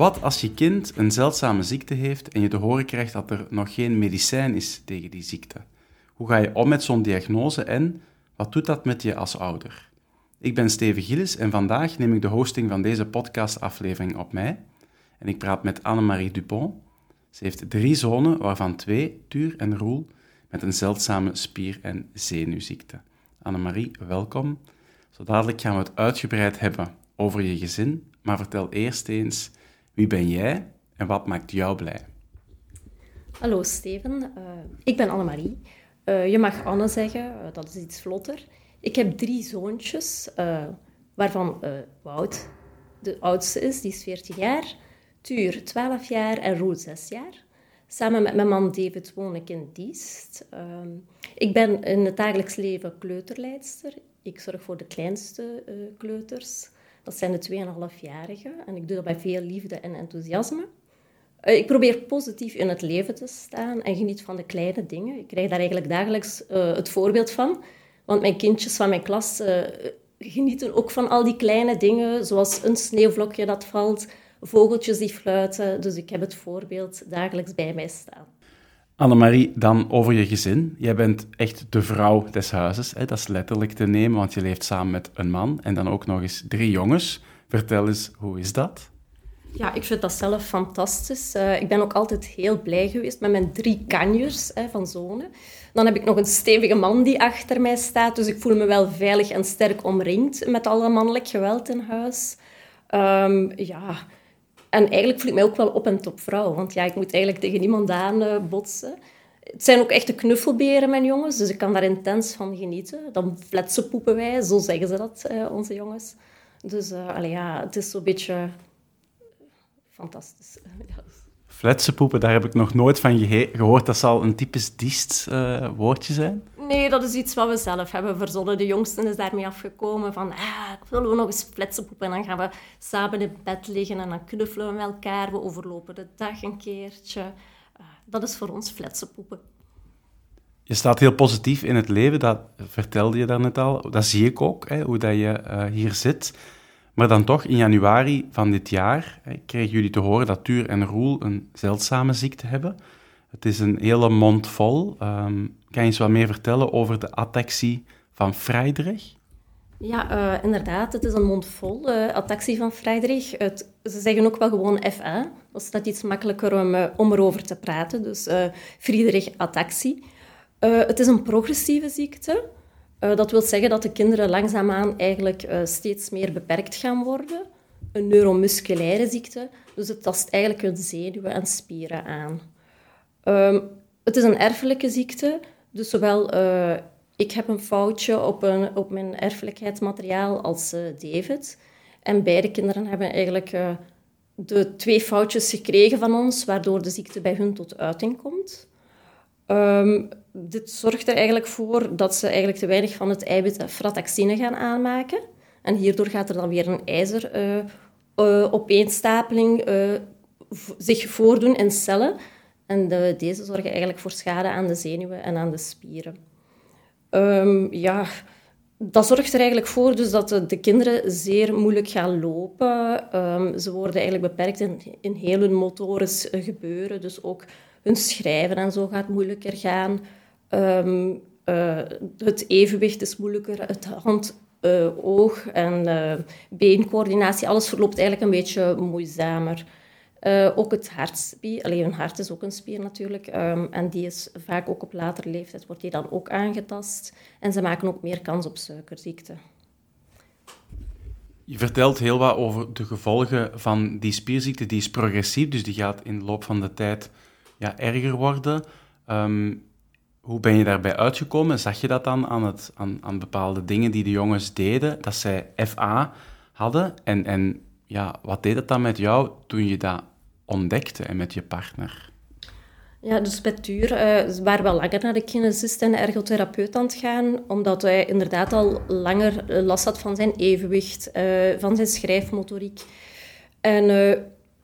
Wat als je kind een zeldzame ziekte heeft en je te horen krijgt dat er nog geen medicijn is tegen die ziekte? Hoe ga je om met zo'n diagnose en wat doet dat met je als ouder? Ik ben Steven Gilles en vandaag neem ik de hosting van deze podcastaflevering op mij. En ik praat met Annemarie Dupont. Ze heeft drie zonen, waarvan twee, Tuur en Roel, met een zeldzame spier- en zenuwziekte. Annemarie, welkom. Zo dadelijk gaan we het uitgebreid hebben over je gezin, maar vertel eerst eens wie ben jij en wat maakt jou blij? Hallo Steven, uh, ik ben Annemarie. Uh, je mag Anne zeggen, uh, dat is iets vlotter. Ik heb drie zoontjes, waarvan Wout de oudste is, die is 14 jaar. Tuur 12 jaar en Roel 6 jaar. Samen met mijn man David woon ik in Diest. ik ben in het dagelijks leven kleuterleidster. Ik zorg voor de kleinste kleuters. Dat zijn de 2,5-jarigen. En ik doe dat bij veel liefde en enthousiasme. Eh, ik probeer positief in het leven te staan en geniet van de kleine dingen. Ik krijg daar eigenlijk dagelijks uh, het voorbeeld van. Want mijn kindjes van mijn klas uh, genieten ook van al die kleine dingen, zoals een sneeuwvlokje dat valt, vogeltjes die fluiten. Dus ik heb het voorbeeld dagelijks bij mij staan. Annemarie, dan over je gezin. Jij bent echt de vrouw des huizes. Hè? Dat is letterlijk te nemen, want je leeft samen met een man en dan ook nog eens drie jongens. Vertel eens, hoe is dat? Ja, ik vind dat zelf fantastisch. Uh, ik ben ook altijd heel blij geweest met mijn drie kanjers hè, van zonen. Dan heb ik nog een stevige man die achter mij staat, dus ik voel me wel veilig en sterk omringd met alle mannelijk geweld in huis. Um, ja, en eigenlijk voel ik mij ook wel op en top vrouw. Want ja, ik moet eigenlijk tegen niemand aan uh, botsen. Het zijn ook echte knuffelberen, mijn jongens. Dus ik kan daar intens van genieten. Dan poepen wij, zo zeggen ze dat, uh, onze jongens. Dus uh, allee, ja, het is zo'n beetje fantastisch. ja. poepen, daar heb ik nog nooit van gehoord. Dat zal een typisch diest woordje zijn. Nee, dat is iets wat we zelf hebben verzonnen. De jongste is daarmee afgekomen van, ah, ik wil nog eens flitsenpoepen. En dan gaan we samen in bed liggen en dan knuffelen we met elkaar. We overlopen de dag een keertje. Uh, dat is voor ons flitsenpoepen. Je staat heel positief in het leven, dat vertelde je daarnet al. Dat zie ik ook, hè, hoe dat je uh, hier zit. Maar dan toch, in januari van dit jaar hè, kregen jullie te horen dat Tuur en Roel een zeldzame ziekte hebben. Het is een hele mond vol. Um, kan je eens wat meer vertellen over de ataxie van Friedrich? Ja, uh, inderdaad. Het is een mondvol, uh, ataxie van Friedrich. Het, ze zeggen ook wel gewoon FA. Dat is dat iets makkelijker om, uh, om erover te praten. Dus Friedrich-ataxie. het is een progressieve ziekte. dat wil zeggen dat de kinderen langzaamaan eigenlijk steeds meer beperkt gaan worden. Een neuromusculaire ziekte. Dus het tast eigenlijk hun zenuwen en spieren aan. Um, het is een erfelijke ziekte. Dus zowel uh, ik heb een foutje op, een, op mijn erfelijkheidsmateriaal als uh, David. En beide kinderen hebben eigenlijk uh, de twee foutjes gekregen van ons, waardoor de ziekte bij hun tot uiting komt. Um, dit zorgt er eigenlijk voor dat ze eigenlijk te weinig van het eiwit frataxine gaan aanmaken. En hierdoor gaat er dan weer een ijzer opeenstapeling zich voordoen in cellen en de, deze zorgen eigenlijk voor schade aan de zenuwen en aan de spieren. Um, ja, dat zorgt er eigenlijk voor dus dat de, de kinderen zeer moeilijk gaan lopen. Um, ze worden eigenlijk beperkt in, in heel hun motorisch gebeuren. Dus ook hun schrijven en zo gaat moeilijker gaan. Um, uh, het evenwicht is moeilijker. Het hand, uh, oog en uh, beencoördinatie, alles verloopt eigenlijk een beetje moeizamer. Uh, ook het hartspier, alleen een hart is ook een spier natuurlijk, um, en die is vaak ook op latere leeftijd, wordt die dan ook aangetast. En ze maken ook meer kans op suikerziekte. Je vertelt heel wat over de gevolgen van die spierziekte. Die is progressief, dus die gaat in de loop van de tijd ja, erger worden. Um, hoe ben je daarbij uitgekomen? Zag je dat dan aan, het, aan, aan bepaalde dingen die de jongens deden, dat zij FA hadden? En, en ja, wat deed het dan met jou toen je dat ontdekte en met je partner? Ja, dus bij Tuur uh, waren we langer naar de kinesist en de ergotherapeut aan het gaan, omdat hij inderdaad al langer eh, last had van zijn evenwicht, uh, van zijn schrijfmotoriek. En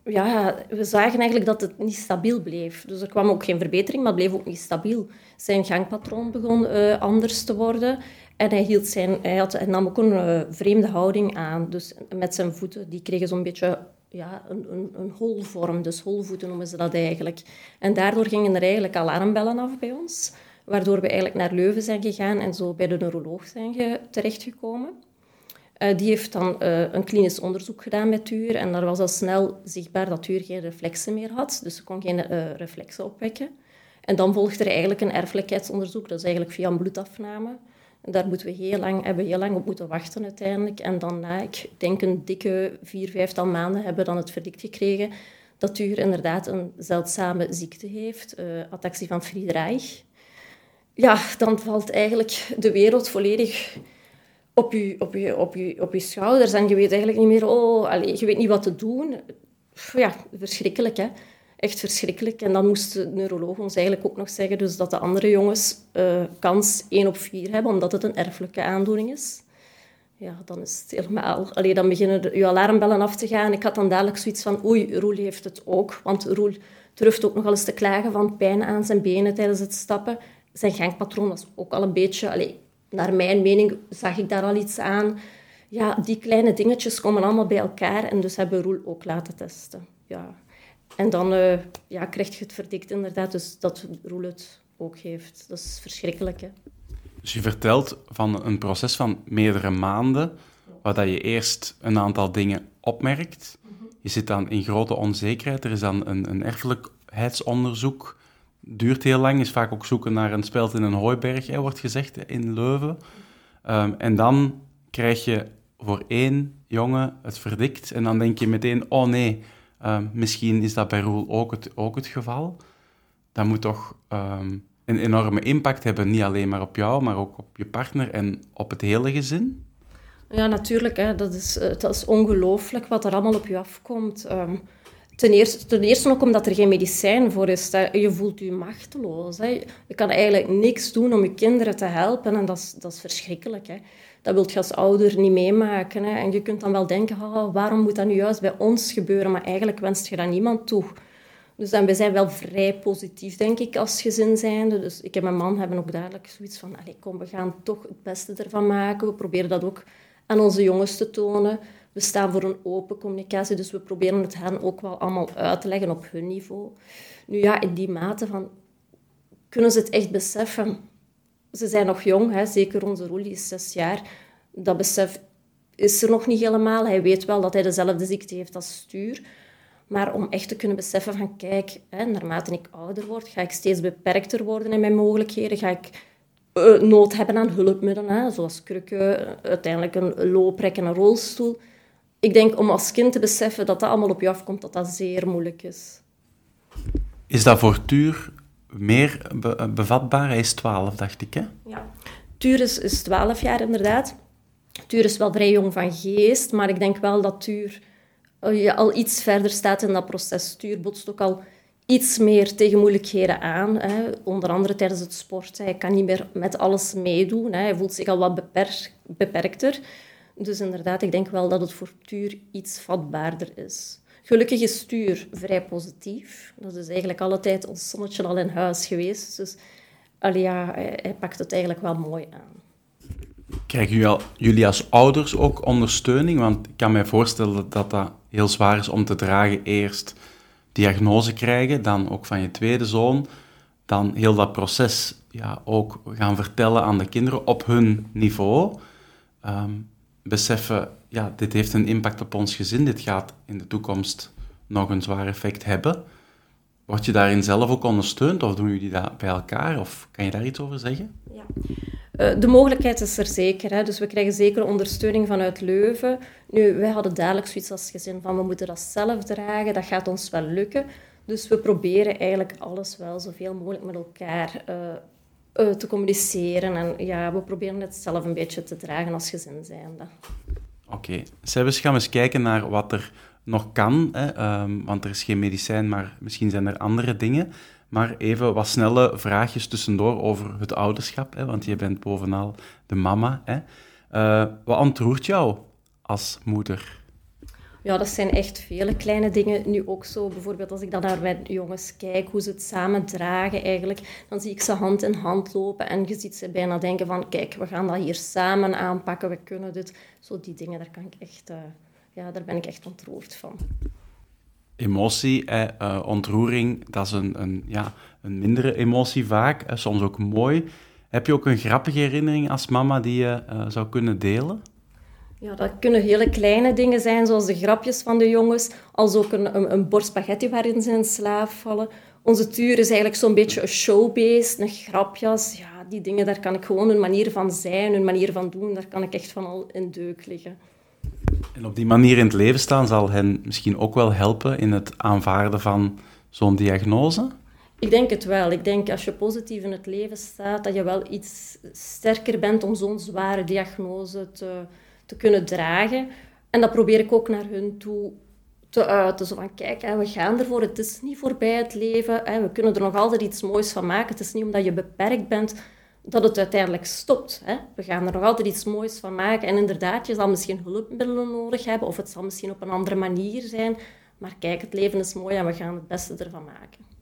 ja, we zagen eigenlijk dat het niet stabiel bleef. Dus er kwam ook geen verbetering, maar het bleef ook niet stabiel. Zijn gangpatroon begon anders te worden. En hij, hield zijn, hij, had, hij nam ook een vreemde houding aan. Dus met zijn voeten, die kregen zo'n beetje ja, een, een, holvorm, dus holvoeten noemen ze dat eigenlijk. En daardoor gingen er eigenlijk alarmbellen af bij ons, waardoor we eigenlijk naar Leuven zijn gegaan en zo bij de neuroloog zijn terechtgekomen. Uh, die heeft dan uh, een klinisch onderzoek gedaan met Tuur en daar was al snel zichtbaar dat Tuur geen reflexen meer had, dus ze kon geen uh, reflexen opwekken. En dan volgde er eigenlijk een erfelijkheidsonderzoek, dat is eigenlijk via een bloedafname. Daar moeten we heel lang, hebben we heel lang op moeten wachten uiteindelijk. En dan na, ik denk een dikke vier, vijftal maanden, hebben we dan het verdict gekregen dat Tuur inderdaad een zeldzame ziekte heeft, uh, ataxie van Friedreich. Ja, dan valt eigenlijk de wereld volledig op je, op je, op je, op je schouders. En je weet eigenlijk niet meer, oh, allez, je weet niet wat te doen. Ja, verschrikkelijk, hè echt verschrikkelijk. En dan moest de neuroloog ons eigenlijk ook nog zeggen dus dat de andere jongens uh, kans 1 op 4 hebben, omdat het een erfelijke aandoening is. Ja, dan is het helemaal... Allee, dan beginnen je alarmbellen af te gaan. Ik had dan dadelijk zoiets van, oei, Roel heeft het ook. Want Roel durft ook nogal eens te klagen van pijn aan zijn benen tijdens het stappen. Zijn gangpatroon was ook al een beetje... Allee, naar mijn mening zag ik daar al iets aan. Ja, die kleine dingetjes komen allemaal bij elkaar. En dus hebben Roel ook laten testen. Ja, en dan uh, ja, krijg je het verdikt inderdaad, dus dat Roel het ook heeft. Dat is verschrikkelijk. Hè? Dus je vertelt van een proces van meerdere maanden, waar dat je eerst een aantal dingen opmerkt. Je zit dan in grote onzekerheid. Er is dan een, een erfelijkheidsonderzoek. Duurt heel lang, is vaak ook zoeken naar een speld in een hooiberg, hè, wordt gezegd, in Leuven. Um, en dan krijg je voor één jongen het verdikt. En dan denk je meteen, oh nee, Ehm, misschien is dat bij Roel ook het, ook het geval. Dat moet toch um, een enorme impact hebben, niet alleen maar op jou, maar ook op je partner en op het hele gezin. Ja, natuurlijk. Hè. Dat is, eh, dat is ongelooflijk wat er allemaal op je afkomt. Um, ten, eerste, ten eerste ook omdat er geen medicijn voor is. Je voelt je machteloos. Hè. Je kan eigenlijk niks doen om je kinderen te helpen en dat is, dat is verschrikkelijk. Hè dat wilt je als ouder niet meemaken. Hè. En je kunt dan wel denken, oh, waarom moet dat nu juist bij ons gebeuren? Maar eigenlijk wenst je dat niemand toe. Dus dan, we zijn wel vrij positief, denk ik, als gezin zijnde. Dus ik en mijn man hebben ook duidelijk zoiets van, kom, we gaan toch het beste ervan maken. We proberen dat ook aan onze jongens te tonen. We staan voor een open communicatie, dus we proberen het hen ook wel allemaal uit te leggen op hun niveau. Nu ja, in die mate van, kunnen ze het echt beseffen? Ze zijn nog jong, hè, zeker onze Roelie is zes jaar. Dat besef is er nog niet helemaal. Hij weet wel dat hij dezelfde ziekte heeft als stuur. Maar om echt te kunnen beseffen van, kijk, hè, naarmate ik ouder word, ga ik steeds beperkter worden in mijn mogelijkheden. Ga ik uh, nood hebben aan hulpmiddelen, hè, zoals krukken, uiteindelijk een looprek en een rolstoel. Ik denk om als kind te beseffen dat dat allemaal op je afkomt, dat dat zeer moeilijk is. Is dat voor Tuur meer bevatbaar. Hij is 12, dacht ik, hè? Ja. Tuur is, 12 jaar, inderdaad. Tuur is wel vrij jong van geest, maar ik denk wel dat Tuur uh, al iets verder staat in dat proces. Tuur botst ook al iets meer tegen moeilijkheden aan. Hè. Onder andere tijdens het sport. Hij kan niet meer met alles meedoen. Hè. Hij voelt zich al wat beperkter. Dus inderdaad, ik denk wel dat het voor Tuur iets vatbaarder is. Gelukkig is Stuur vrij positief. Dat is eigenlijk altijd ons zonnetje al in huis geweest. Dus Alia, hij, pakt het eigenlijk wel mooi aan. Krijgen jullie als ouders ook ondersteuning? Want ik kan mij voorstellen dat dat heel zwaar is om te dragen. Eerst diagnose krijgen, dan ook van je tweede zoon. Dan heel dat proces ja, ook gaan vertellen aan de kinderen op hun niveau. Ehm, beseffen, ja, dit heeft een impact op ons gezin, dit gaat in de toekomst nog een zwaar effect hebben. Word je daarin zelf ook ondersteund of doen jullie dat bij elkaar? Of kan je daar iets over zeggen? Ja. Eh, de mogelijkheid is er zeker. Hè. Dus we krijgen zeker ondersteuning vanuit Leuven. Nu, wij hadden dadelijk zoiets als gezin van we moeten dat zelf dragen, dat gaat ons wel lukken. Dus we proberen eigenlijk alles wel zoveel mogelijk met elkaar uh, uh, te communiceren. En ja, we proberen het zelf een beetje te dragen als gezin zijnde. Oké. Okay. gaan eens kijken naar wat er nog kan, hè, ehm, want er is geen medicijn, maar misschien zijn er andere dingen. Maar even wat snelle vraagjes tussendoor over het ouderschap, hè, want je bent bovenal de mama. Hè. Uh, wat ontroert jou als moeder? Ja, dat zijn echt vele kleine dingen. Nu ook zo, bijvoorbeeld als ik dan naar mijn jongens kijk, hoe ze het samen dragen eigenlijk, dan zie ik ze hand in hand lopen en je ziet ze bijna denken van, kijk, we gaan dat hier samen aanpakken, we kunnen dit. Zo die dingen, daar, kan ik echt, uh, ja, daar ben ik echt ontroerd van. Emotie, eh, ontroering, dat is een, een, ja, een mindere emotie vaak, eh, soms ook mooi. Heb je ook een grappige herinnering als mama die je uh, zou kunnen delen? Ja, dat kunnen hele kleine dingen zijn, zoals de grapjes van de jongens, als ook een, een, een bord spaghetti waarin ze in slaap vallen. Onze tuur is eigenlijk zo'n beetje een showbeest, een grapjas. Ja, die dingen, daar kan ik gewoon een manier van zijn, een manier van doen, daar kan ik echt van al in deuk liggen. En op die manier in het leven staan zal hen misschien ook wel helpen in het aanvaarden van zo'n diagnose? Ik denk het wel. Ik denk als je positief in het leven staat, dat je wel iets sterker bent om zo'n zware diagnose te, te kunnen dragen. En dat probeer ik ook naar hun toe te uiten. Zo van, kijk, we gaan ervoor. Het is niet voorbij het leven. We kunnen er nog altijd iets moois van maken. Het is niet omdat je beperkt bent dat het uiteindelijk stopt. We gaan er nog altijd iets moois van maken. En inderdaad, je zal misschien hulpmiddelen nodig hebben. Of het zal misschien op een andere manier zijn. Maar kijk, het leven is mooi en we gaan het beste ervan maken.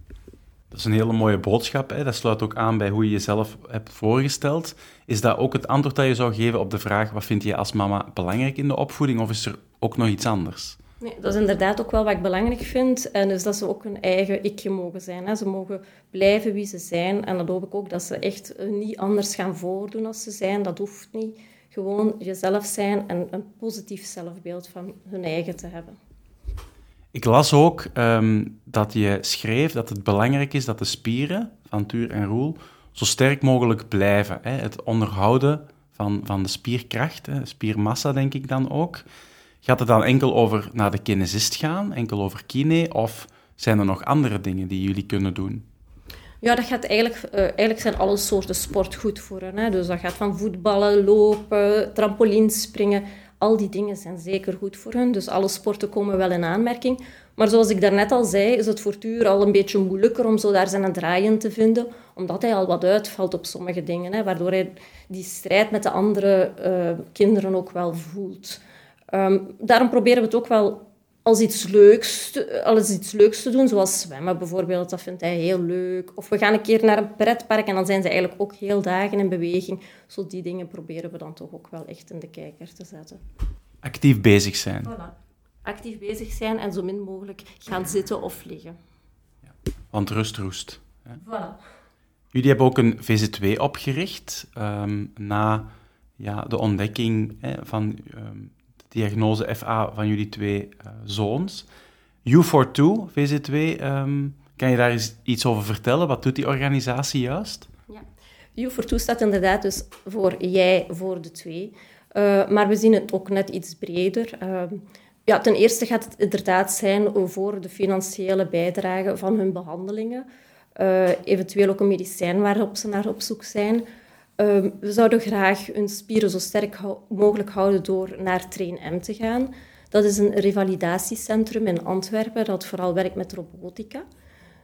Dat is een hele mooie boodschap. Hè? Dat sluit ook aan bij hoe je jezelf hebt voorgesteld. Is dat ook het antwoord dat je zou geven op de vraag: wat vind je als mama belangrijk in de opvoeding? Of is er ook nog iets anders? Nee, dat is inderdaad ook wel wat ik belangrijk vind. En dus dat ze ook hun eigen ikje mogen zijn. Hè. Ze mogen blijven wie ze zijn. En dat hoop ik ook dat ze echt niet anders gaan voordoen als ze zijn. Dat hoeft niet. Gewoon jezelf zijn en een positief zelfbeeld van hun eigen te hebben. Ik las ook um, dat je schreef dat het belangrijk is dat de spieren van Tuur en Roel zo sterk mogelijk blijven. Hè? Het onderhouden van, van de spierkracht, hè? spiermassa denk ik dan ook. Gaat het dan enkel over naar de kinesist gaan, enkel over kine, of zijn er nog andere dingen die jullie kunnen doen? Ja, dat gaat eigenlijk, uh, eigenlijk zijn alle soorten sport goed voor. Hè? Dus dat gaat van voetballen, lopen, trampolinespringen. Al die dingen zijn zeker goed voor hen. Dus alle sporten komen wel in aanmerking. Maar zoals ik daarnet al zei, is het voor Tuur al een beetje moeilijker om zo daar zijn draai in te vinden, omdat hij al wat uitvalt op sommige dingen, hè, waardoor hij die strijd met de andere uh, kinderen ook wel voelt. Um, daarom proberen we het ook wel als iets, leuks te, als iets leuks te doen, zoals zwemmen bijvoorbeeld. Dat vindt hij heel leuk. Of we gaan een keer naar een pretpark en dan zijn ze eigenlijk ook heel dagen in beweging. Zo die dingen proberen we dan toch ook wel echt in de kijker te zetten. Actief bezig zijn. Voilà. Actief bezig zijn en zo min mogelijk gaan zitten of liggen. Ja. Want rust roest. Hè? Voilà. Jullie hebben ook een VZ2 opgericht um, na ja, de ontdekking hè, van um, diagnose FA van jullie twee uh, zoons. U42, VZ2, um, kan je daar iets over vertellen? Wat doet die organisatie juist? Ja, U42 staat inderdaad dus voor jij voor de twee. Uh, maar we zien het ook net iets breder. Uh, ja, ten eerste gaat het inderdaad zijn voor de financiële bijdrage van hun behandelingen. Uh, eventueel ook een medicijn waarop ze naar op zoek zijn. Ehm, we zouden graag hun spieren zo sterk mogelijk houden door naar Train M te gaan. Dat is een revalidatiecentrum in Antwerpen dat vooral werkt met robotica.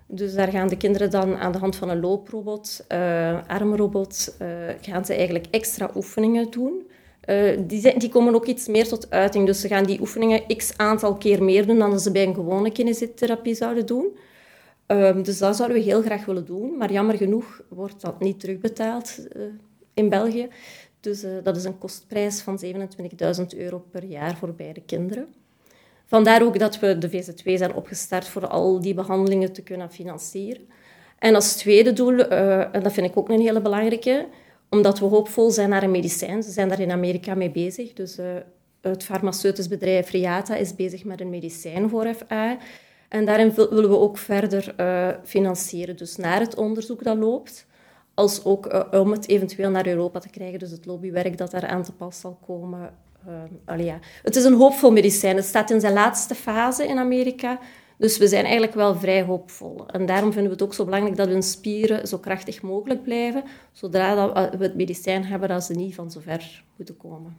Dus daar gaan de kinderen dan aan de hand van een looprobot, uh, armrobot, uh, gaan ze eigenlijk extra oefeningen doen. Uh, die, die, komen ook iets meer tot uiting. Dus ze gaan die oefeningen x aantal keer meer doen dan ze bij een gewone kinesietherapie zouden doen. Um, dus dat zouden we heel graag willen doen, maar jammer genoeg wordt dat niet terugbetaald uh, in België. Dus uh, dat is een kostprijs van 27.000 euro per jaar voor beide kinderen. Vandaar ook dat we de VZ2 zijn opgestart voor al die behandelingen te kunnen financieren. En als tweede doel, uh, en dat vind ik ook een hele belangrijke, omdat we hoopvol zijn naar een medicijn. Ze zijn daar in Amerika mee bezig. Dus het farmaceutisch bedrijf Riata is bezig met een medicijn voor FA. En daarin willen we ook verder uh, financieren. Dus naar het onderzoek dat loopt, als ook uh, om het eventueel naar Europa te krijgen. Dus het lobbywerk dat daar aan te pas zal komen. Uh, ja. Het is een hoopvol medicijn. Het staat in zijn laatste fase in Amerika. Dus we zijn eigenlijk wel vrij hoopvol. En daarom vinden we het ook zo belangrijk dat hun spieren zo krachtig mogelijk blijven, zodra we het medicijn hebben dat ze niet van zo ver moeten komen.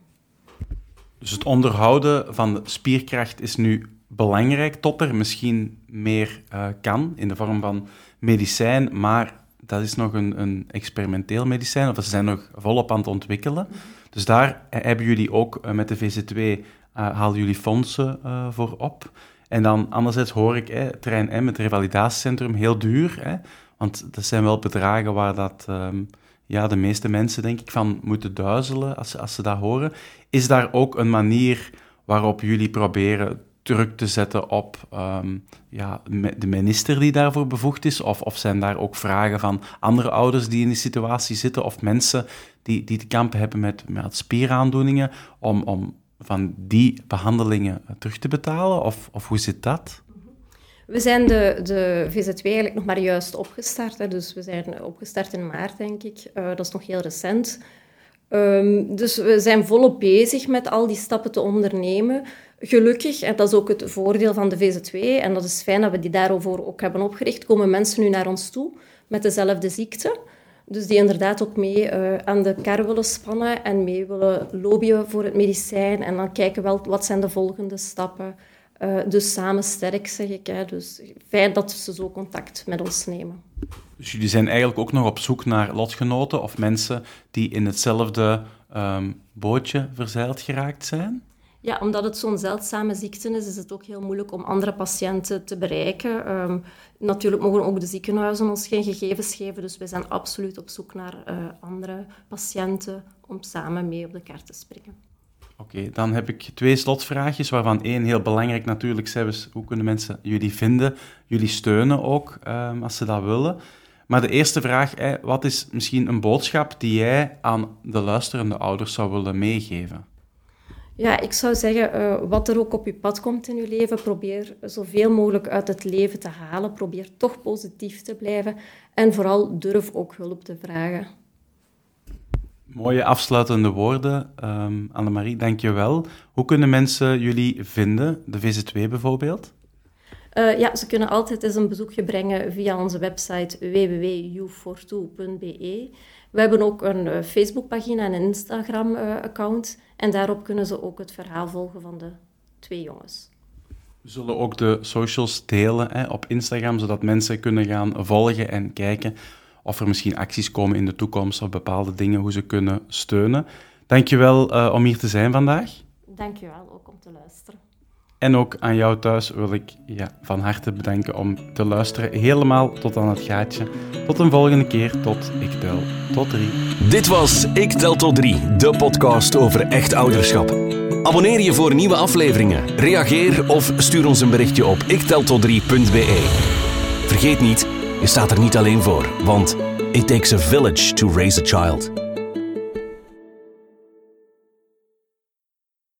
Dus het onderhouden van spierkracht is nu belangrijk, tot er misschien meer uh, kan in de vorm van medicijn, maar dat is nog een, een experimenteel medicijn, of ze zijn nog volop aan het ontwikkelen. Dus daar hebben jullie ook uh, met de VZ2, uh, jullie fondsen voor op. En dan anderzijds hoor ik, hè, trein M, het revalidatiecentrum, heel duur. Want dat zijn wel bedragen waar dat, um, ja, de meeste mensen, denk ik, van moeten duizelen als, als ze dat horen. Is daar ook een manier waarop jullie proberen druk te zetten op um, ja, de minister die daarvoor bevoegd is? Of, of zijn daar ook vragen van andere ouders die in die situatie zitten? Of mensen die, die te kampen hebben met, met spieraandoeningen om, om van die behandelingen terug te betalen? Of, of hoe zit dat? We zijn de, de VZ2 eigenlijk nog maar juist opgestart. Hè. Dus we zijn opgestart in maart, denk ik. Uh, dat is nog heel recent. Um, dus we zijn volop bezig met al die stappen te ondernemen. Gelukkig, en dat is ook het voordeel van de VZ2, en dat is fijn dat we die daarover ook hebben opgericht, komen mensen nu naar ons toe met dezelfde ziekte. Dus die inderdaad ook mee uh, aan de kar willen spannen en mee willen lobbyen voor het medicijn. En dan kijken wel wat zijn de volgende stappen. Uh, dus samen sterk, zeg ik. Hè. Dus fijn dat ze zo contact met ons nemen. Dus jullie zijn eigenlijk ook nog op zoek naar lotgenoten of mensen die in hetzelfde um, bootje verzeild geraakt zijn? Ja, omdat het zo'n zeldzame ziekte is, is het ook heel moeilijk om andere patiënten te bereiken. Um, natuurlijk mogen ook de ziekenhuizen ons geen gegevens geven, dus wij zijn absoluut op zoek naar uh, andere patiënten om samen mee op de kaart te springen. Oké, dan heb ik twee slotvraagjes, waarvan één heel belangrijk natuurlijk is, hoe kunnen mensen jullie vinden, jullie steunen ook, um, als ze dat willen. Maar de eerste vraag, wat is misschien een boodschap die jij aan de luisterende ouders zou willen meegeven? Ja, ik zou zeggen, uh, wat er ook op je pad komt in je leven, probeer zoveel mogelijk uit het leven te halen. Probeer toch positief te blijven en vooral durf ook hulp te vragen. Mooie afsluitende woorden, um, Annemarie, dank je wel. Hoe kunnen mensen jullie vinden, de VZ2 bijvoorbeeld? Uh, ja, ze kunnen altijd eens een bezoekje brengen via onze website www.youfortwo.be. We hebben ook een uh, Facebookpagina en een Instagram-account. En daarop kunnen ze ook het verhaal volgen van de twee jongens. We zullen ook de socials delen hè, op Instagram, zodat mensen kunnen gaan volgen en kijken of er misschien acties komen in de toekomst of bepaalde dingen, hoe ze kunnen steunen. Dankjewel uh, om hier te zijn vandaag. Dankjewel ook om te luisteren. En ook aan jou thuis wil ik van harte bedanken om te luisteren, helemaal tot aan het gaatje. Tot een volgende keer, tot Ik Tel Tot Drie. Dit was Ik Tel Tot Drie, de podcast over echt ouderschap. Abonneer je voor nieuwe afleveringen, reageer of stuur ons een berichtje op ikteltot3.be. Vergeet niet, je staat er niet alleen voor, want it takes a village to raise a child.